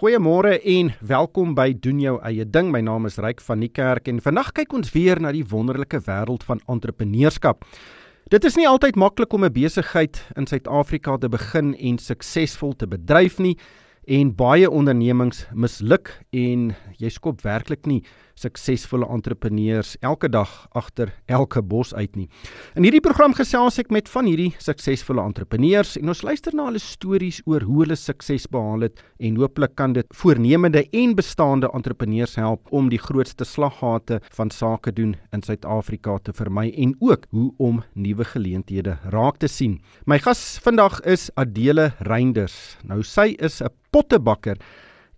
Goeiemôre en welkom by doen jou eie ding. My naam is Ryk van die Kerk en vandag kyk ons weer na die wonderlike wêreld van entrepreneurskap. Dit is nie altyd maklik om 'n besigheid in Suid-Afrika te begin en suksesvol te bedryf nie en baie ondernemings misluk en jy skop werklik nie suksesvolle entrepreneurs elke dag agter elke bos uit nie. In hierdie program gesels ek met van hierdie suksesvolle entrepreneurs en ons luister na hulle stories oor hoe hulle sukses behaal het en hooplik kan dit voornemende en bestaande entrepreneurs help om die grootste slaggate van sake doen in Suid-Afrika te vermy en ook hoe om nuwe geleenthede raak te sien. My gas vandag is Adele Reinders. Nou sy is 'n pottebakker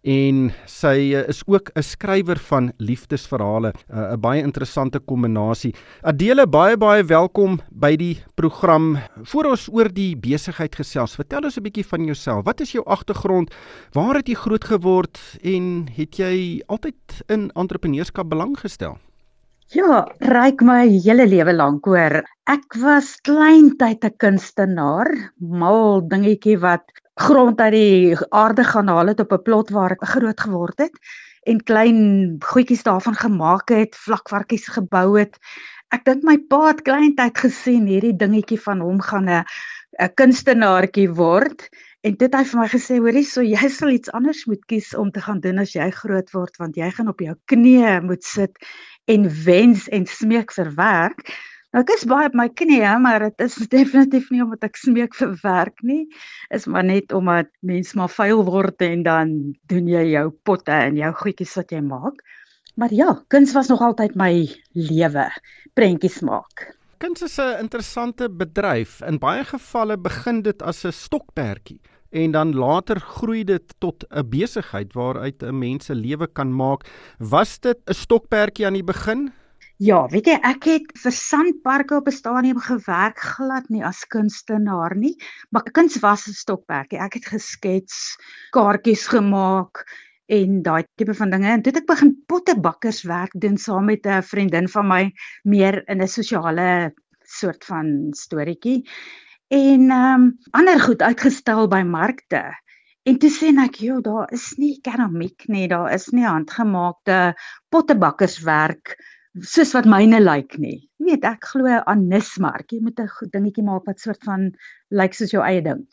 en sy uh, is ook 'n skrywer van liefdesverhale, uh, 'n baie interessante kombinasie. Adele, baie baie welkom by die program. Voor ons oor die besigheid gesels, vertel ons 'n bietjie van jouself. Wat is jou agtergrond? Waar het jy groot geword en het jy altyd in entrepreneurskap belang gestel? Ja, ryk my hele lewe lank hoor. Ek was kleintyd 'n kunstenaar, mal dingetjie wat grond uit die aarde gaan haal het op 'n plot waar ek groot geword het en klein goedjies daarvan gemaak het, vlakvarkies gebou het. Ek dink my pa het kleintyd gesien hierdie dingetjie van hom gaan 'n 'n kunstenaartjie word en dit hy vir my gesê hoorie so jy sal iets anders moet kies om te gaan doen as jy groot word want jy gaan op jou knieë moet sit en wens en smeek vir werk. Nou ek is baie op my knieë, maar dit is definitief nie omdat ek smeek vir werk nie. Is maar net omdat mens maar vuil word en dan doen jy jou potte en jou goedjies wat jy maak. Maar ja, kuns was nog altyd my lewe, prentjies maak. Kuns is 'n interessante bedryf. In baie gevalle begin dit as 'n stokperdjie en dan later groei dit tot 'n besigheid waaruit 'n mens se lewe kan maak. Was dit 'n stokperdjie aan die begin? Ja, weet jy, ek het vir Sandparke op 'n stadium gewerk, glad nie as kunstenaar nie, maar kuns was 'n stokperdjie. Ek het geskets, kaartjies gemaak en daai tipe van dinge. En toe het ek begin pottebakkerswerk doen saam met 'n vriendin van my, meer in 'n sosiale soort van storieetjie. En ehm um, ander goed uitgestel by markte. En toe sê ek, "Jo, daar is nie keramiek nie, daar is nie handgemaakte pottebakkerswerk soos wat myne lyk nie. Jy weet, ek glo aan nismark. Jy moet 'n dingetjie maak wat soort van lyk soos jou eie ding.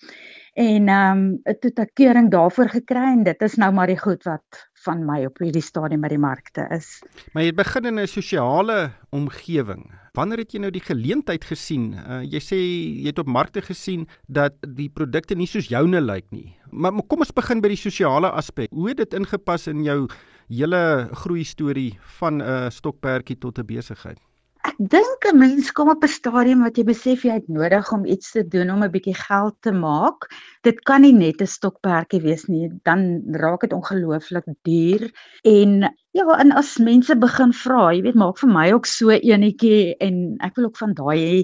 En ehm um, het tot 'n keuring daarvoor gekry en dit is nou maar die goed wat van my op hierdie stadium by die markte is. Maar jy begin in 'n sosiale omgewing. Wanneer het jy nou die geleentheid gesien? Uh, jy sê jy het op markte gesien dat die produkte nie soos joune lyk nie. Maar, maar kom ons begin by die sosiale aspek. Hoe het dit ingepas in jou hele groei storie van 'n stokperdjie tot 'n besigheid? Ek dink 'n mens kom op 'n stadium wat jy besef jy het nodig om iets te doen om 'n bietjie geld te maak. Dit kan nie net 'n stokperdjie wees nie, dan raak dit ongelooflik duur en ja, en as mense begin vra, jy weet, maak vir my ook so enetjie en ek wil ook van daai hê,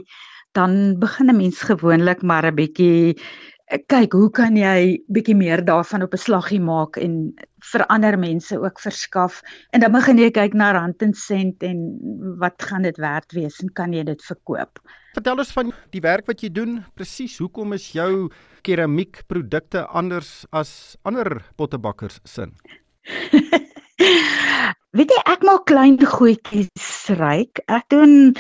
dan begin 'n mens gewoonlik maar 'n bietjie kyk hoe kan jy bietjie meer daarvan op 'n slaggie maak en vir ander mense ook verskaf. En dan begin jy kyk na rand en sent en wat gaan dit werd wees en kan jy dit verkoop? Vertel ons van die werk wat jy doen. Presies hoekom is jou keramiekprodukte anders as ander pottebakkers sin? Weet jy, ek maak klein goedjies ryk. Ek doen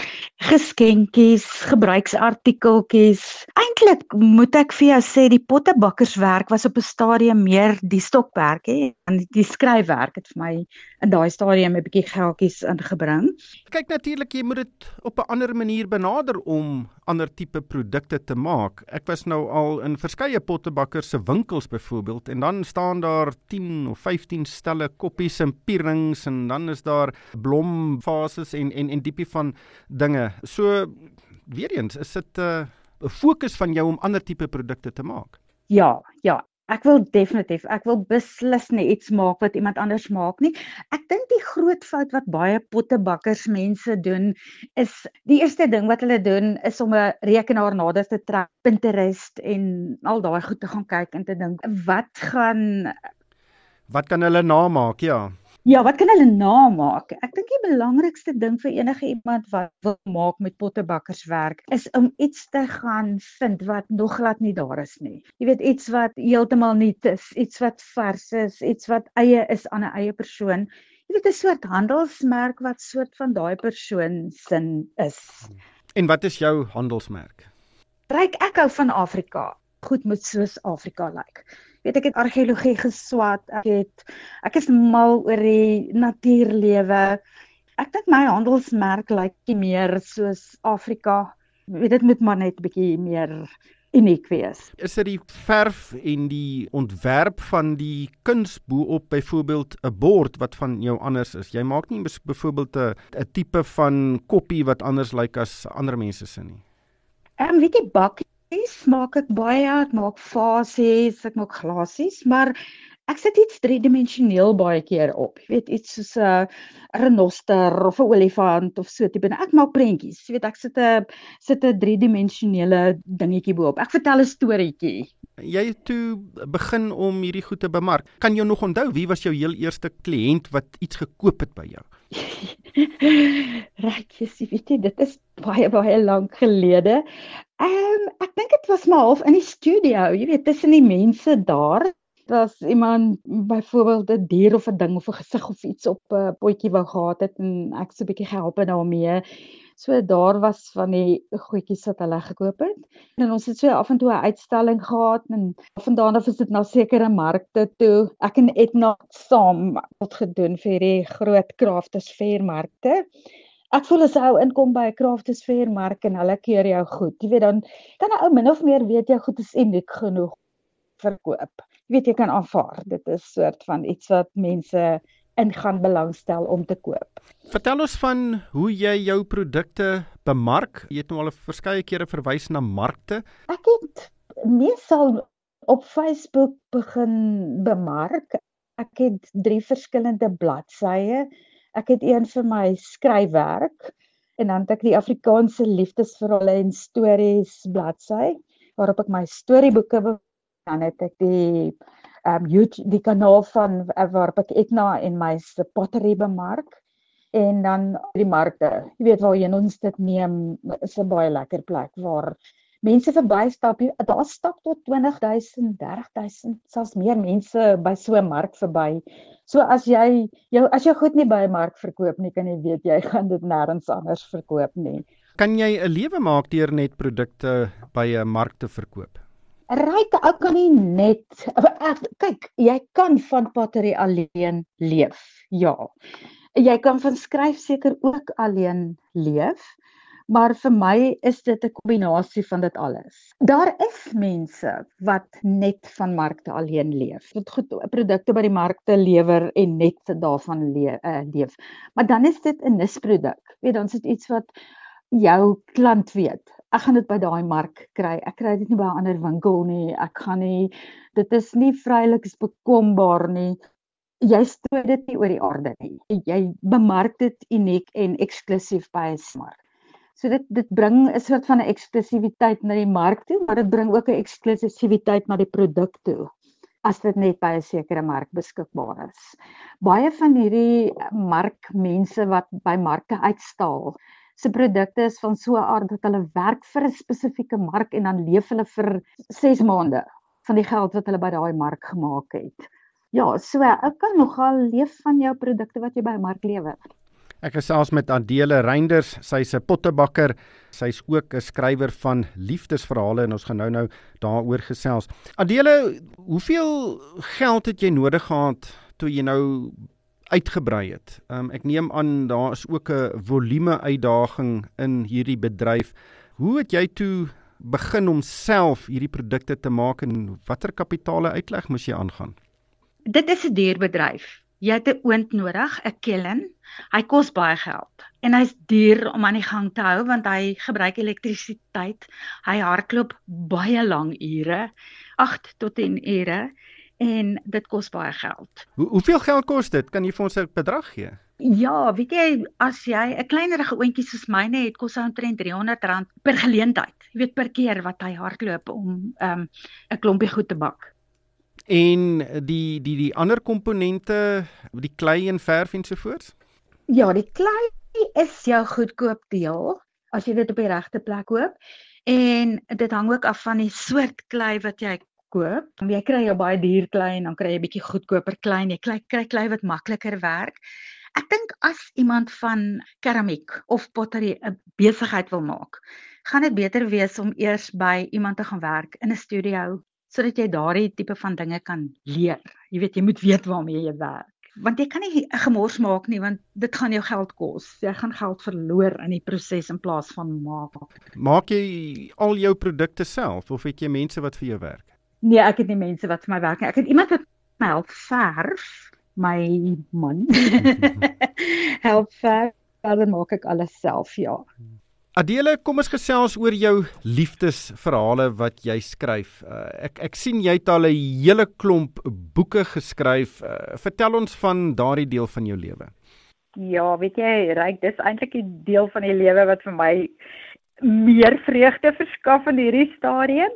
geskenkies, gebruiksartikeltjies. Eintlik moet ek vir jou sê die pottebakkerswerk was op 'n stadium meer die stokwerk hè, en die skryfwerk het vir my in daai stadium 'n bietjie geldjies ingebring. Kyk natuurlik, jy moet dit op 'n ander manier benader om ander tipe produkte te maak. Ek was nou al in verskeie pottebakkers se winkels byvoorbeeld en dan staan daar 10 of 15 stelle koppies en pierings en dan is daar blomfases en en en diepie van dinge. So weer eens, is dit 'n uh, fokus van jou om ander tipe produkte te maak? Ja, ja, Ek wil definitief, ek wil beslis nie iets maak wat iemand anders maak nie. Ek dink die groot fout wat baie pottebakkers mense doen is die eerste ding wat hulle doen is om 'n rekenaar nader te trek, Pinterest en al daai goed te gaan kyk en te dink wat gaan wat kan hulle namaak? Ja. Ja, wat kan hulle namaak? Ek dink die belangrikste ding vir enige iemand wat wil maak met pottebakkerswerk is om iets te gaan vind wat nog glad nie daar is nie. Jy weet iets wat heeltemal nuut is, iets wat vars is, iets wat eie is aan 'n eie persoon. Jy weet 'n soort handelsmerk wat soort van daai persoon sin is. En wat is jou handelsmerk? Ryk ek hou van Afrika. Goed moet soos Afrika lyk. Like weet ek het argeologie geswat. Ek het ek is mal oor die natuurlewe. Ek dink my handelsmerk lyk meer soos Afrika. Weet dit moet maar net bietjie meer uniek wees. Is dit die verf en die ontwerp van die kuns bo-op byvoorbeeld 'n bord wat van jou anders is? Jy maak nie byvoorbeeld 'n 'n tipe van koppie wat anders lyk as ander mense se nie. Ehm um, weet jy bakkie Ek maak ek baie, ek maak fasies, ek maak glasies, maar ek sit iets driedimensioneel baie keer op. Jy weet iets soos 'n renoster of 'n olifant of so tipe. Ek maak prentjies. Jy weet ek sit 'n sit 'n driedimensionele dingetjie bo-op. Ek vertel 'n storieetjie. Jy het toe begin om hierdie goed te bemark. Kan jy nog onthou wie was jou heel eerste kliënt wat iets gekoop het by jou? Weet jy, dit is baie baie lank gelede. Ehm um, ek dink dit was maar half in die studio, jy weet, tussen die mense daar. Was iemand byvoorbeeld 'n dier of 'n ding of 'n gesig of iets op 'n potjie wou gehad het en ek so 'n bietjie gehelp en daarmee. So daar was van die goedjies wat hulle gekoop het. En ons het so af en toe 'n uitstalling gehad en vandaan af is dit na sekere markte toe. Ek en Etna saam het gedoen vir die groot crafters fair markte ek voel as 'n ou inkom by 'n crafters fair mark en hulle keer jou goed. Jy weet dan kan 'n ou min of meer weet jy goed is uniek genoeg verkoop. Jy weet jy kan aanvaar. Dit is soort van iets wat mense in gaan belangstel om te koop. Vertel ons van hoe jy jou produkte bemark. Jy het nou al verskeie kere verwys na markte. Ek het meestal op Facebook begin bemark. Ek het drie verskillende bladsye Ek het een vir my skryfwerk en dan het ek die Afrikaanse liefdesverhale en stories bladsy waarop ek my storieboeke dan het ek die um, YouTube die kanaal van uh, waarop ek Etna en my se pottery bemark en dan die markte. Jy weet waar jy ons dit neem is 'n baie lekker plek waar mense verbystap. Daar stap tot 20000, 30000, selfs meer mense by so 'n mark verby. So as jy jou as jy goed nie by 'n mark verkoop nie, kan jy weet jy gaan dit nêrens anders verkoop nie. Kan jy 'n lewe maak deur net produkte by 'n mark te verkoop? Ryk ou kan nie net ek, kyk, jy kan van pottery alleen leef. Ja. Jy kan van skryf seker ook alleen leef maar vir my is dit 'n kombinasie van dit alles. Daar is mense wat net van markte alleen leef. Wat goed produkte by die markte lewer en net daarvan le uh, leef. Maar dan is dit 'n nisproduk. Weet dan is dit iets wat jou klant weet. Ek gaan dit by daai mark kry. Ek kry dit nie by 'n ander winkel nie. Ek gaan nie dit is nie vrylik bekombaar nie. Jy strooi dit nie oor die aarde nie. Jy bemark dit uniek en eksklusief by 'n mark. So dit dit bring 'n soort van 'n eksklusiwiteit na die mark toe, maar dit bring ook 'n eksklusiwiteit na die produk toe as dit net by 'n sekere mark beskikbaar is. Baie van hierdie markmense wat by markte uitstal, se produkte is van so 'n aard dat hulle werk vir 'n spesifieke mark en dan leef hulle vir 6 maande van die geld wat hulle by daai mark gemaak het. Ja, so ek kan nogal leef van jou produkte wat jy by 'n mark lewer. Ek gesels met Adele Reinders, sy's 'n pottebakker. Sy's ook 'n skrywer van liefdesverhale en ons gaan nou-nou daaroor gesels. Adele, hoeveel geld het jy nodig gehad toe jy nou uitgebrei het? Um, ek neem aan daar is ook 'n volume uitdaging in hierdie bedryf. Hoe het jy toe begin om self hierdie produkte te maak en watter kapitale uitleg moes jy aangaan? Dit is 'n duur bedryf. Jy het 'n oond nodig, 'n kiln. Hy kos baie geld en hy's duur om aan die gang te hou want hy gebruik elektrisiteit. Hy hardloop baie lang ure, 8 tot 10 ure en dit kos baie geld. Hoe hoeveel geld kos dit? Kan jy vir ons 'n bedrag gee? Ja, weet jy, as jy 'n kleinerige oontjie soos myne het, kos hy omtrent R300 per geleentheid. Jy weet per keer wat hy hardloop om ehm, 'n um, klompie goed te bak. En die die die ander komponente, die klei en verf ensovoorts? Ja, die klei is jou goedkoop deel as jy dit op die regte plek koop. En dit hang ook af van die soort klei wat jy koop. Jy kry jou baie duur klei en dan kry jy 'n bietjie goedkoper klei. Jy kry kry klei wat makliker werk. Ek dink as iemand van keramiek of pottery 'n besigheid wil maak, gaan dit beter wees om eers by iemand te gaan werk in 'n studio sodat jy daardie tipe van dinge kan leer. Jy weet jy moet weet waarmee jy werk want jy kan nie 'n gemors maak nie want dit gaan jou geld kos. Jy gaan geld verloor in die proses in plaas van maak. Maak jy al jou produkte self of het jy mense wat vir jou werk? Nee, ek het nie mense wat vir my werk nie. Ek het iemand wat my help verf, my man. help verf, dan maak ek alles self, ja. Adele, kom ons gesels oor jou liefdesverhale wat jy skryf. Uh, ek ek sien jy het al 'n hele klomp boeke geskryf. Uh, vertel ons van daardie deel van jou lewe. Ja, weet jy, Ryk, dis eintlik 'n deel van die lewe wat vir my meer vreugde verskaf in hierdie stadium.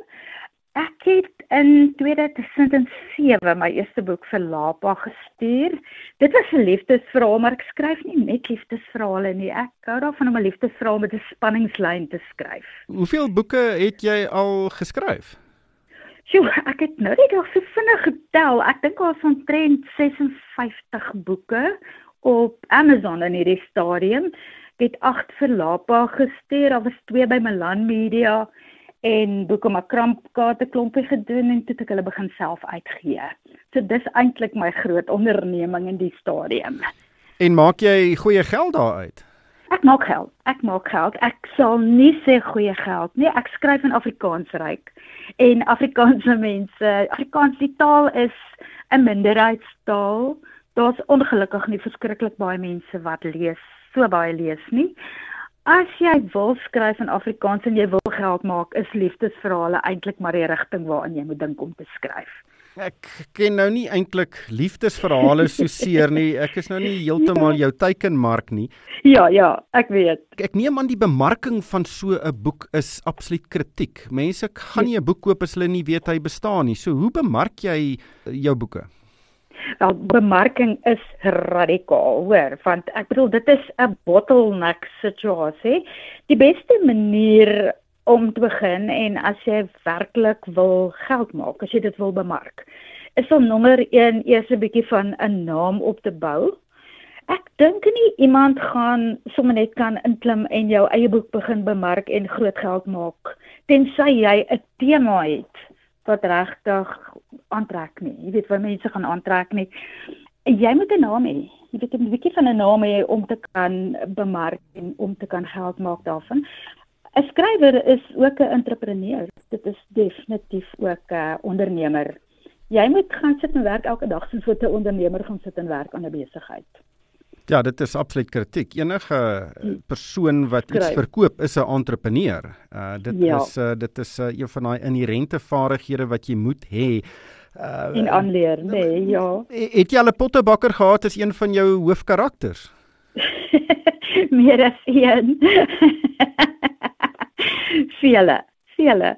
Ek het in 2007 my eerste boek vir Lapa gestuur. Dit was 'n liefdesverhaal, maar ek skryf nie net liefdesverhale nie. Ek hou daarvan om 'n liefdesverhaal met 'n spanningslyn te skryf. Hoeveel boeke het jy al geskryf? Sjoe, ek het nou net so vinnig getel. Ek dink daar is omtrent 56 boeke op Amazon in hierdie stadium. Ek het 8 vir Lapa gestuur. Daar was 2 by Milan Media en boeke maar krampkaarte klompie gedoen en toe ek hulle begin self uitgee. So dis eintlik my groot onderneming in die stadium. En maak jy goeie geld daaruit? Ek maak geld. Ek maak geld. Ek sal nie sê goeie geld nie. Ek skryf in Afrikaans ryk. En Afrikaanse mense, Afrikaans die taal is 'n minderheidstaal. Daar's ongelukkig nie verskriklik baie mense wat lees, so baie lees nie. As jy wil skryf in Afrikaans en jy wil geld maak, is liefdesverhale eintlik maar die rigting waarin jy moet dink om te skryf. Ek ken nou nie eintlik liefdesverhale so seer nie. Ek is nou nie heeltemal ja. jou teikenmark nie. Ja, ja, ek weet. Ek neem aan die bemarking van so 'n boek is absoluut kritiek. Mense gaan nie 'n boek koop as hulle nie weet hy bestaan nie. So hoe bemark jy jou boeke? Wel bemarking is radikaal, hoor, want ek bedoel dit is 'n bottleneck situasie. Die beste manier om te begin en as jy werklik wil geld maak, as jy dit wil bemark, is om nommer 1 eers 'n bietjie van 'n naam op te bou. Ek dink nie iemand gaan sommer net kan inklim en jou eie boek begin bemark en groot geld maak tensy jy 'n tema het wat regtig aantrek nie. Jy weet waar mense gaan aantrek nie. Jy moet 'n naam hê. Jy weet 'n bietjie van 'n naam hê om te kan bemark en om te kan geld maak daarvan. 'n Skrywer is ook 'n entrepreneur. Dit is definitief ook 'n ondernemer. Jy moet gaan sit en werk elke dag soos wat 'n ondernemer gaan sit en werk aan 'n besigheid. Ja, dit is absoluut kritiek. Enige hm. persoon wat iets verkoop is 'n entrepreneur. Uh dit ja. is uh, dit is uh, een van daai inherente vaardighede wat jy moet hê. Uh en aanleer, nee, ja. Het jy al 'n pottebakker gehad as een van jou hoofkarakters? Meer as een. Vele vele.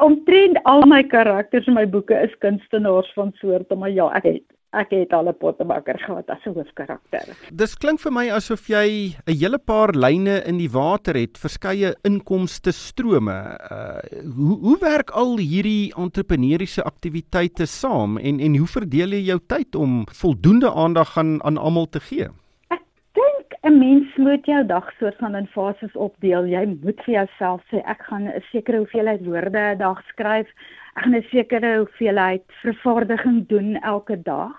Omtrent al my karakters in my boeke is kunstenaars van soorte, maar ja, ek het ek het al 'n pottebakker gehad as 'n hoofkarakter. Dis klink vir my asof jy 'n hele paar lyne in die water het, verskeie inkomste strome. Uh hoe hoe werk al hierdie entrepreneursiese aktiwiteite saam en en hoe verdeel jy jou tyd om voldoende aandag aan aan almal te gee? Ek dink 'n mens moet jou dag soort van in fases opdeel. Jy moet vir jouself sê ek gaan 'n sekere hoeveelheid woorde 'n dag skryf gaan 'n sekere hoeveelheid vervaardiging doen elke dag.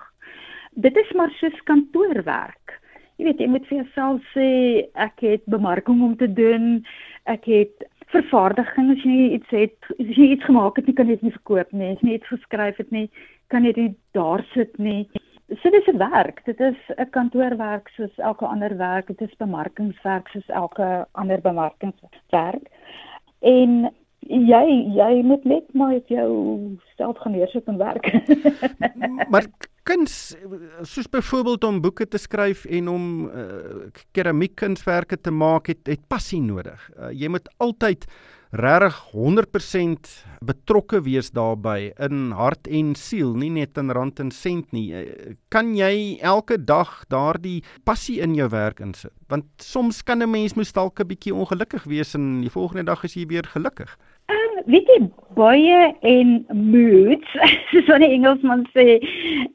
Dit is maar soos kantoorwerk. Jy weet, jy moet vir jouself sê ek het bemarking om te doen. Ek het vervaardiging as jy iets het, as jy iets gemaak het, kan jy dit nie verkoop nie. As jy iets geskryf het nie, kan jy dit daar sit nie. So dis 'n werk. Dit is 'n kantoorwerk soos elke ander werk. Dit is bemarkingswerk soos elke ander bemarkingswerk. En jy jy moet net maar op jou self gaan neersit en werk. maar kuns soos byvoorbeeld om boeke te skryf en om uh, keramiekkunswerke te maak het het passie nodig. Uh, jy moet altyd regtig 100% betrokke wees daarbey in hart en siel, nie net in rand en sent nie. Eh, kan jy elke dag daardie passie in jou werk insit? Want soms kan 'n mens mos dalk 'n bietjie ongelukkig wees en die volgende dag is jy weer gelukkig. Um, weet jy baie en moods, soos wat die Engelsman sê,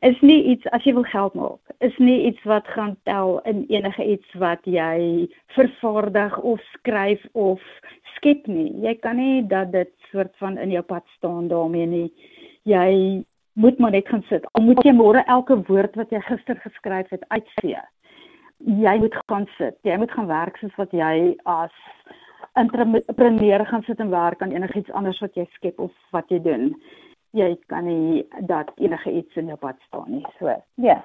is nie iets as jy wil geld maak is nie iets wat gaan tel in enige iets wat jy vervaardig of skryf of skep nie. Jy kan nie dat dit soort van in jou pad staan daarmee nie. Jy moet maar net gaan sit. Al moet jy môre elke woord wat jy gister geskryf het uitvee. Jy moet gaan sit. Jy moet gaan werk soos wat jy as entrepreneur gaan sit en werk aan enigiets anders wat jy skep of wat jy doen jy kan nie dat enige iets in jou pad staan nie. So, ja.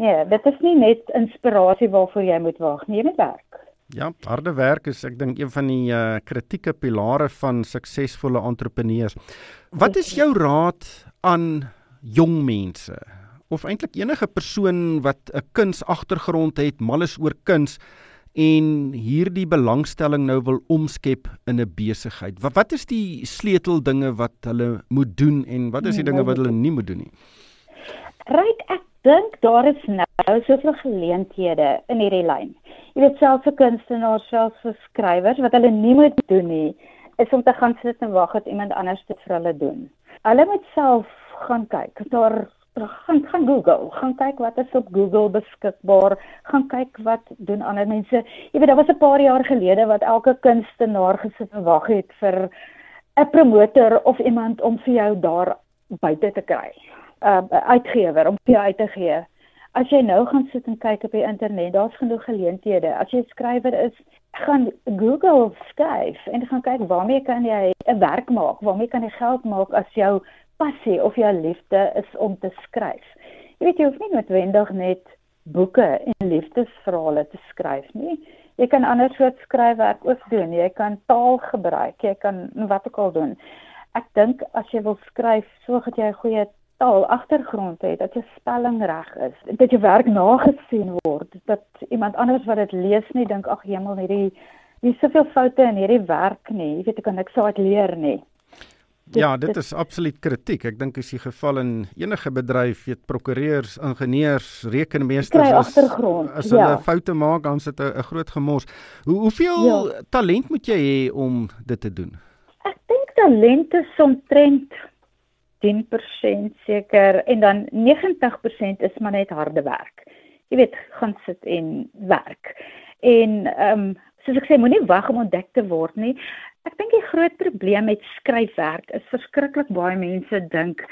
Nee, dit is nie net inspirasie waarvoor jy moet wag nie, jy moet werk. Ja, harde werk is ek dink een van die uh, kritieke pilare van suksesvolle entrepreneurs. Wat is jou raad aan jong mense of eintlik enige persoon wat 'n kunsagtergrond het, mal is oor kuns? En hierdie belangstelling nou wil omskep in 'n besigheid. Wat wat is die sleuteldinge wat hulle moet doen en wat is die dinge wat hulle nie moet doen nie? Ryk ek dink daar is nou soveel geleenthede in hierdie lyn. Jy weet selfs vir kunstenaars, selfs vir skrywers wat hulle nie moet doen nie, is om te gaan sit en wag dat iemand anders dit vir hulle doen. Hulle moet self gaan kyk. Daar gaan gaan Google, gaan kyk wat is op Google beskikbaar, gaan kyk wat doen ander mense. Jy weet daar was 'n paar jaar gelede wat elke kunstenaar gesit en wag het vir 'n promotor of iemand om vir jou daar buite te kry. 'n uh, uitgewer om vir jou uit te gee. As jy nou gaan sit en kyk op die internet, daar's genoeg geleenthede. As jy skrywer is, gaan Google skryf en gaan kyk waarmee kan jy 'n werk maak? Waarmee kan jy geld maak as jou passie of jou liefde is om te skryf. Jy weet jy hoef nie noodwendig net boeke en liefdesverhale te skryf nie. Jy kan ander soort skryfwerk ook doen. Jy kan taal gebruik. Jy kan wat ook al doen. Ek dink as jy wil skryf, sorg dat jy 'n goeie taal agtergrond het, dat jou spelling reg is, dat jou werk nagesien word, dat iemand anders wat dit lees nie dink ag hemel hierdie hier's soveel foute in hierdie werk nie. Jy weet ek kan niks uit leer nie. Dit, ja, dit, is absoluut kritiek. Ek dink as jy geval in enige bedryf, weet prokureurs, ingenieurs, rekenmeesters as as hulle ja. foute maak, dan sit 'n groot gemors. Hoe hoeveel ja. talent moet jy hê om dit te doen? Ek dink talent is omtrent 10% seker en dan 90% is maar net harde werk. Jy weet, gaan sit en werk. En ehm um, soos ek sê, moenie wag om ontdek te word nie. Ek dink die groot probleem met skryfwerk is verskriklik baie mense dink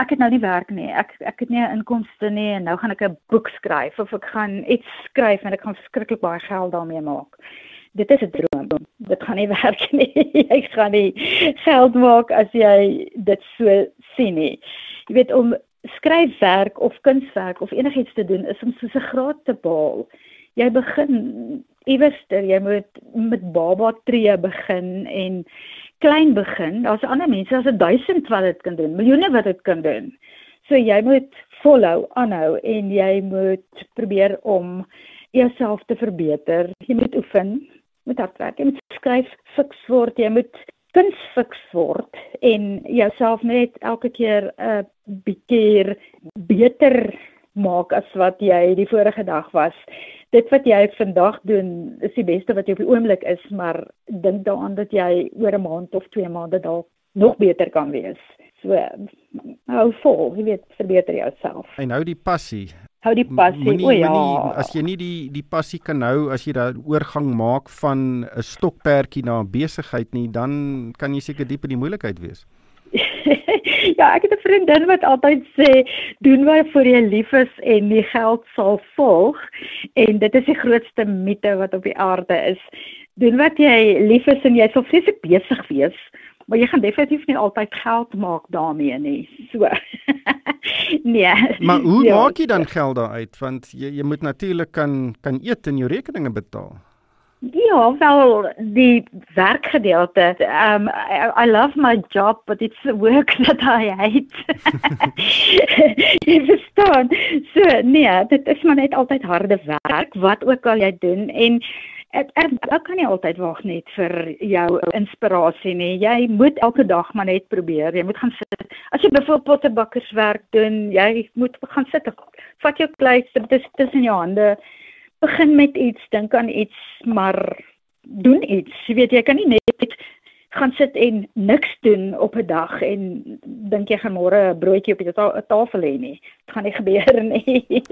ek het nou nie werk nie. Ek ek het nie 'n inkomste nie en nou gaan ek 'n boek skryf of ek gaan iets skryf en ek gaan verskriklik baie geld daarmee maak. Dit is 'n droom. Dit gaan nie werk nie. jy gaan nie geld maak as jy dit so sien nie. Jy weet om skryfwerk of kunswerk of enigiets te doen is om so 'n graad te behaal. Jy begin iewerster jy moet met baba tree begin en klein begin. Daar's ander mense, daar's 1000 wat dit kan doen, miljoene wat dit kan doen. So jy moet volhou, aanhou en jy moet probeer om jouself te verbeter. Jy moet oefen, moet hard werk, jy moet skryf fiks word, jy moet kuns fiks word en jouself net elke keer 'n uh, bietjie beter maak as wat jy die vorige dag was dit wat jy vandag doen is die beste wat jy op die oomblik is, maar dink daaraan dat jy oor 'n maand of 2 maande dalk nog beter kan wees. So hou vol, jy weet, verbeter jouself. En hou die passie. Hou die passie. Moenie, o ja. Moenie, as jy nie die die passie kan hou as jy daai oorgang maak van 'n stokperdjie na 'n besigheid nie, dan kan jy seker diep in die moeilikheid wees. ja, ek het 'n vriendin wat altyd sê doen wat vir jy lief is en die geld sal volg en dit is die grootste mite wat op die aarde is. Doen wat jy lief is en jy sal vreeslik besig wees, maar jy gaan definitief nie altyd geld maak daarmee nie. So. nee. Maar hoe ja. maak jy dan geld daaruit want jy jy moet natuurlik kan kan eet en jou rekeninge betaal. Ja, wel die werkgedeelte. Um I, I love my job but it's the work that I hate. jy verstaan. So nee, dit is maar net altyd harde werk wat ook al jy doen en ek, ek, ek kan nie altyd wag net vir jou inspirasie nie. Jy moet elke dag maar net probeer. Jy moet gaan sit. As jy byvoorbeeld pottebakkerswerk doen, jy moet gaan sit. Vat jou klei, dit is tussen jou hande. Begin met iets, dink aan iets, maar doen iets. Jy weet jy kan nie net gaan sit en niks doen op 'n dag en dink jy gaan môre 'n broodjie op die ta tafel hê nie. Dit gaan nie gebeur nie.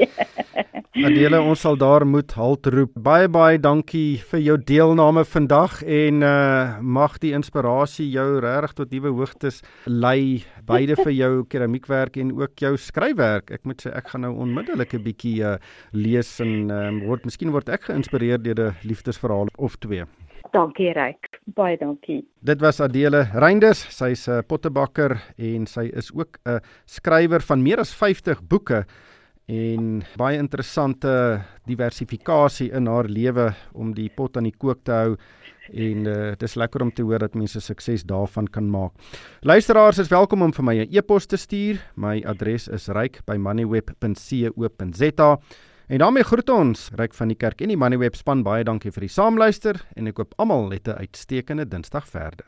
Adele, ons sal daar moet halt roep. Baie baie dankie vir jou deelname vandag en uh mag die inspirasie jou regtig tot nuwe hoogtes lei, beide vir jou keramiekwerk en ook jou skryfwerk. Ek moet sê ek gaan nou onmiddellik 'n bietjie uh lees en uh, word miskien word ek geïnspireer deur 'n liefdesverhaal of twee. Dankie Ryk. Baie dankie. Dit was Adele Reinders. Sy's 'n pottebakker en sy is ook 'n skrywer van meer as 50 boeke en baie interessante diversifikasie in haar lewe om die pot aan die kook te hou en uh, dit is lekker om te hoor dat mense sukses daarvan kan maak. Luisteraars is welkom om vir my 'n e-pos te stuur. My adres is ryk@moneyweb.co.za. En daarmee groet ons Ryk van die Kerk en die Moneyweb span baie dankie vir die saamluister en ek hoop almal het 'n uitstekende Dinsdag verder.